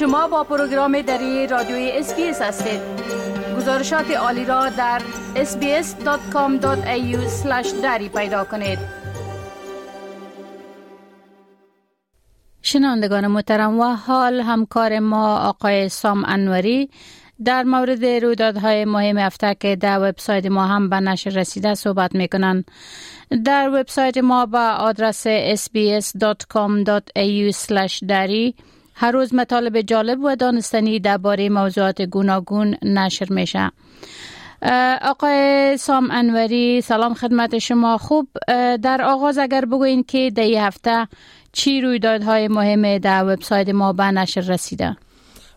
شما با پروگرام دری رادیوی SBS هستید. گزارشات عالی را در sbs.com.au دری پیدا کنید. شنوندگان محترم و حال همکار ما آقای سام انوری در مورد رویدادهای مهم هفته که در وبسایت ما هم به نشر رسیده صحبت می‌کنن. در وبسایت ما با آدرس sbs.com.au دری هر روز مطالب جالب و دانستنی درباره موضوعات گوناگون نشر میشه. آقای سام انوری سلام خدمت شما. خوب در آغاز اگر بگوین که در هفته چی رویدادهای مهم در وبسایت ما به نشر رسیده؟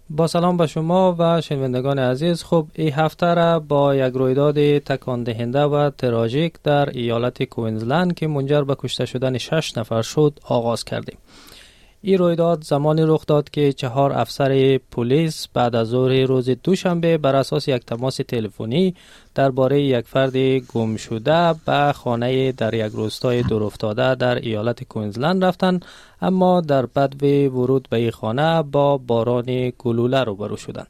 با سلام به شما و شنوندگان عزیز. خب این هفته را با یک رویداد تکان دهنده و تراژیک در ایالت کوینزلند که منجر به کشته شدن شش نفر شد آغاز کردیم. این رویداد زمانی رخ داد که چهار افسر پلیس بعد از ظهر روز دوشنبه بر اساس یک تماس تلفنی درباره یک فرد گم شده به خانه در یک روستای دورافتاده در ایالت کوینزلند رفتند اما در بد ورود به این خانه با باران گلوله روبرو شدند.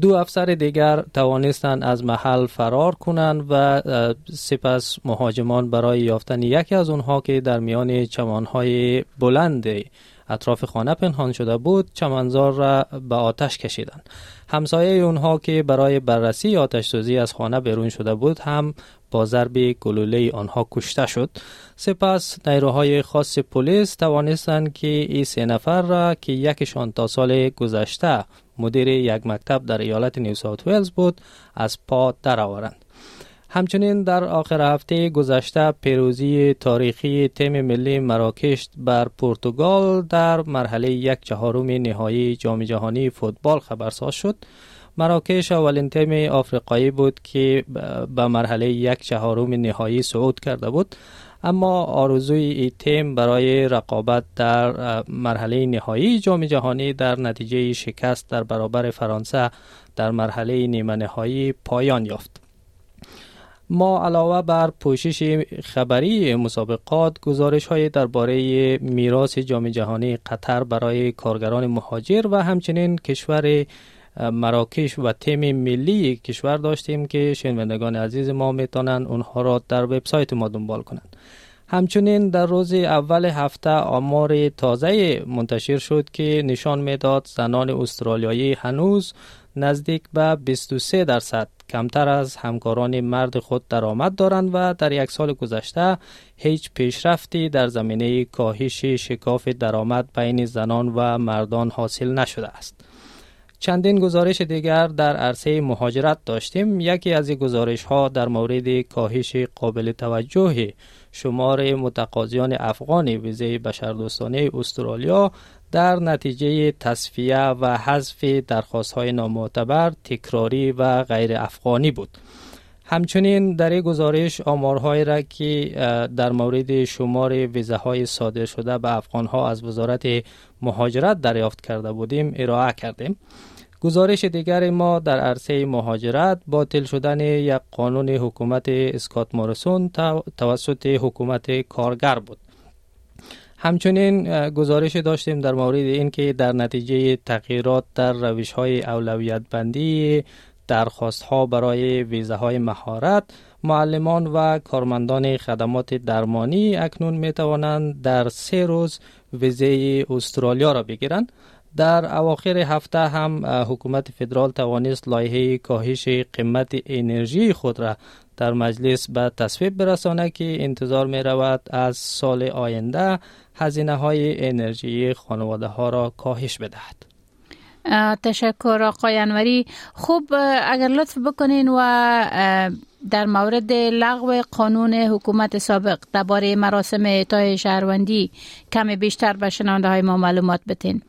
دو افسر دیگر توانستند از محل فرار کنند و سپس مهاجمان برای یافتن یکی از آنها که در میان چمانهای بلند اطراف خانه پنهان شده بود چمنزار را به آتش کشیدند. همسایه اونها که برای بررسی آتش سوزی از خانه بیرون شده بود هم با ضرب گلوله آنها کشته شد. سپس نیروهای خاص پلیس توانستند که این سه نفر را که یکشان تا سال گذشته مدیر یک مکتب در ایالت نیو ساوت ولز بود از پا درآورند. همچنین در آخر هفته گذشته پیروزی تاریخی تیم ملی مراکش بر پرتغال در مرحله یک چهارم نهایی جام جهانی فوتبال خبرساز شد. مراکش اولین تیم آفریقایی بود که به مرحله یک چهارم نهایی صعود کرده بود. اما آرزوی این تیم برای رقابت در مرحله نهایی جام جهانی در نتیجه شکست در برابر فرانسه در مرحله نیمه نهایی پایان یافت. ما علاوه بر پوشش خبری مسابقات گزارش های درباره میراث جام جهانی قطر برای کارگران مهاجر و همچنین کشور مراکش و تیم ملی کشور داشتیم که شنوندگان عزیز ما می‌تونن اونها را در وبسایت ما دنبال کنند همچنین در روز اول هفته آمار تازه منتشر شد که نشان می‌داد زنان استرالیایی هنوز نزدیک به 23 درصد کمتر از همکاران مرد خود درآمد دارند و در یک سال گذشته هیچ پیشرفتی در زمینه کاهش شکاف درآمد بین زنان و مردان حاصل نشده است. چندین گزارش دیگر در عرصه مهاجرت داشتیم. یکی از گزارش ها در مورد کاهش قابل توجه شمار متقاضیان افغان ویزه بشردوستانه استرالیا در نتیجه تصفیه و حذف درخواست های نامعتبر تکراری و غیر افغانی بود. همچنین در این گزارش آمارهایی را که در مورد شمار ویزه های صادر شده به افغان ها از وزارت مهاجرت دریافت کرده بودیم ارائه کردیم. گزارش دیگر ما در عرصه مهاجرت باطل شدن یک قانون حکومت اسکات مورسون توسط حکومت کارگر بود. همچنین گزارش داشتیم در مورد اینکه در نتیجه تغییرات در روش های اولویت بندی درخواست ها برای ویزه های مهارت معلمان و کارمندان خدمات درمانی اکنون می توانند در سه روز ویزه استرالیا را بگیرند. در اواخر هفته هم حکومت فدرال توانست لایحه کاهش قیمت انرژی خود را در مجلس به تصویب برسانه که انتظار می رود از سال آینده هزینه های انرژی خانواده ها را کاهش بدهد. تشکر آقای انوری. خوب اگر لطف بکنین و در مورد لغو قانون حکومت سابق درباره مراسم اعطای شهروندی کمی بیشتر به شنونده های ما معلومات بتین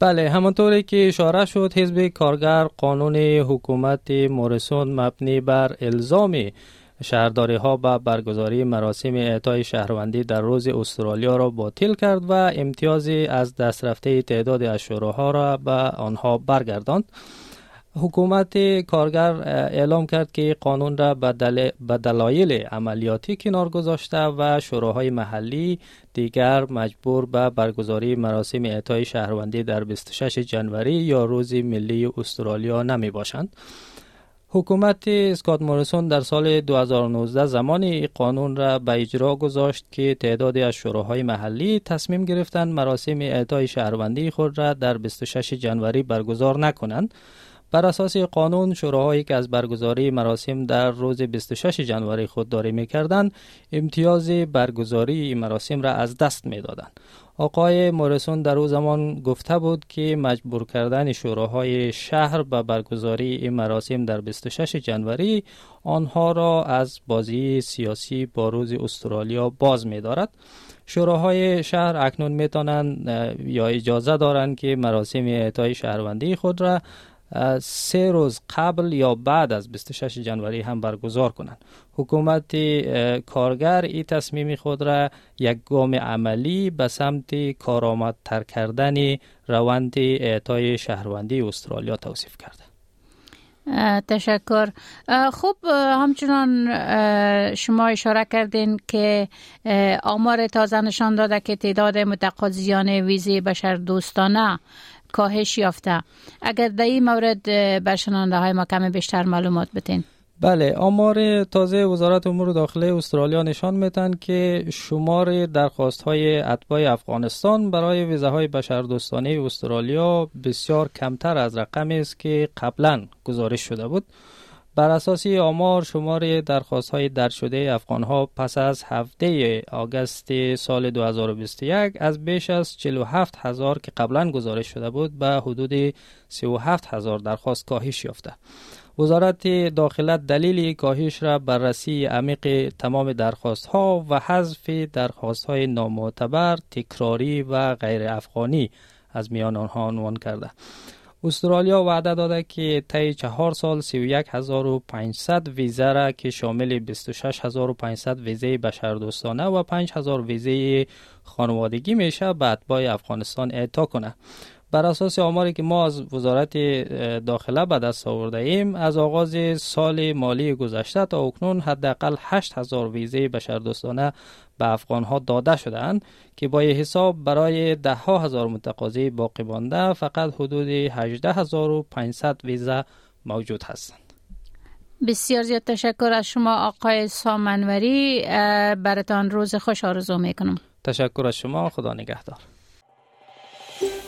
بله همانطوری که اشاره شد حزب کارگر قانون حکومت مورسون مبنی بر الزام شهرداری ها به برگزاری مراسم اعطای شهروندی در روز استرالیا را باطل کرد و امتیازی از دست رفته تعداد اشوراها را به آنها برگرداند حکومت کارگر اعلام کرد که قانون را به دلایل عملیاتی کنار گذاشته و شوراهای محلی دیگر مجبور به برگزاری مراسم اعطای شهروندی در 26 جنوری یا روز ملی استرالیا نمی باشند. حکومت اسکات موریسون در سال 2019 زمان قانون را به اجرا گذاشت که تعدادی از شوراهای محلی تصمیم گرفتند مراسم اعطای شهروندی خود را در 26 جنوری برگزار نکنند. بر اساس قانون شوراهایی که از برگزاری مراسم در روز 26 جنوری خودداری می کردن امتیاز برگزاری این مراسم را از دست می دادن. آقای مورسون در او زمان گفته بود که مجبور کردن شوراهای شهر به برگزاری این مراسم در 26 جنوری آنها را از بازی سیاسی با روز استرالیا باز می دارد. شوراهای شهر اکنون می یا اجازه دارند که مراسم اعطای شهروندی خود را سه روز قبل یا بعد از 26 جنوری هم برگزار کنند. حکومت کارگر این تصمیم خود را یک گام عملی به سمت کارآمدتر کردن روند اعطای شهروندی استرالیا توصیف کرده. تشکر. خوب همچنان شما اشاره کردین که آمار تازه نشان داده که تعداد متقاضیان ویزی بشر دوستانه کاهش یافته. اگر در این مورد بر شنانده های ما کمی بیشتر معلومات بتین بله آمار تازه وزارت امور داخله استرالیا نشان میتن که شمار درخواست های اتباع افغانستان برای ویزه های بشردوستانه استرالیا بسیار کمتر از رقمی است که قبلا گزارش شده بود. بر اساس آمار شمار درخواست های درد شده افغان ها پس از هفته آگست سال 2021 از بیش از 47 هزار که قبلا گزارش شده بود به حدود 37 هزار درخواست کاهش یافته. وزارت داخلت دلیل کاهش را بررسی عمیق تمام درخواست ها و حذف درخواست های نامعتبر، تکراری و غیر افغانی از میان آنها عنوان کرده. استرالیا وعده داده که طی چهار سال 31500 ویزه را که شامل 26500 ویزه بشردوستانه و 5000 ویزه خانوادگی میشه به اتباع افغانستان اعطا کنه. بر اساس آماری که ما از وزارت داخله به دست آورده ایم از آغاز سال مالی گذشته تا اکنون حداقل 8000 ویزه بشردوستانه به افغان ها داده شدند که با حساب برای ده ها هزار متقاضی باقی مانده فقط حدود 18500 ویزه موجود هستند. بسیار زیاد تشکر از شما آقای سامنوری. برتان روز خوش آرزو می‌کنم. تشکر از شما. خدا نگهدار.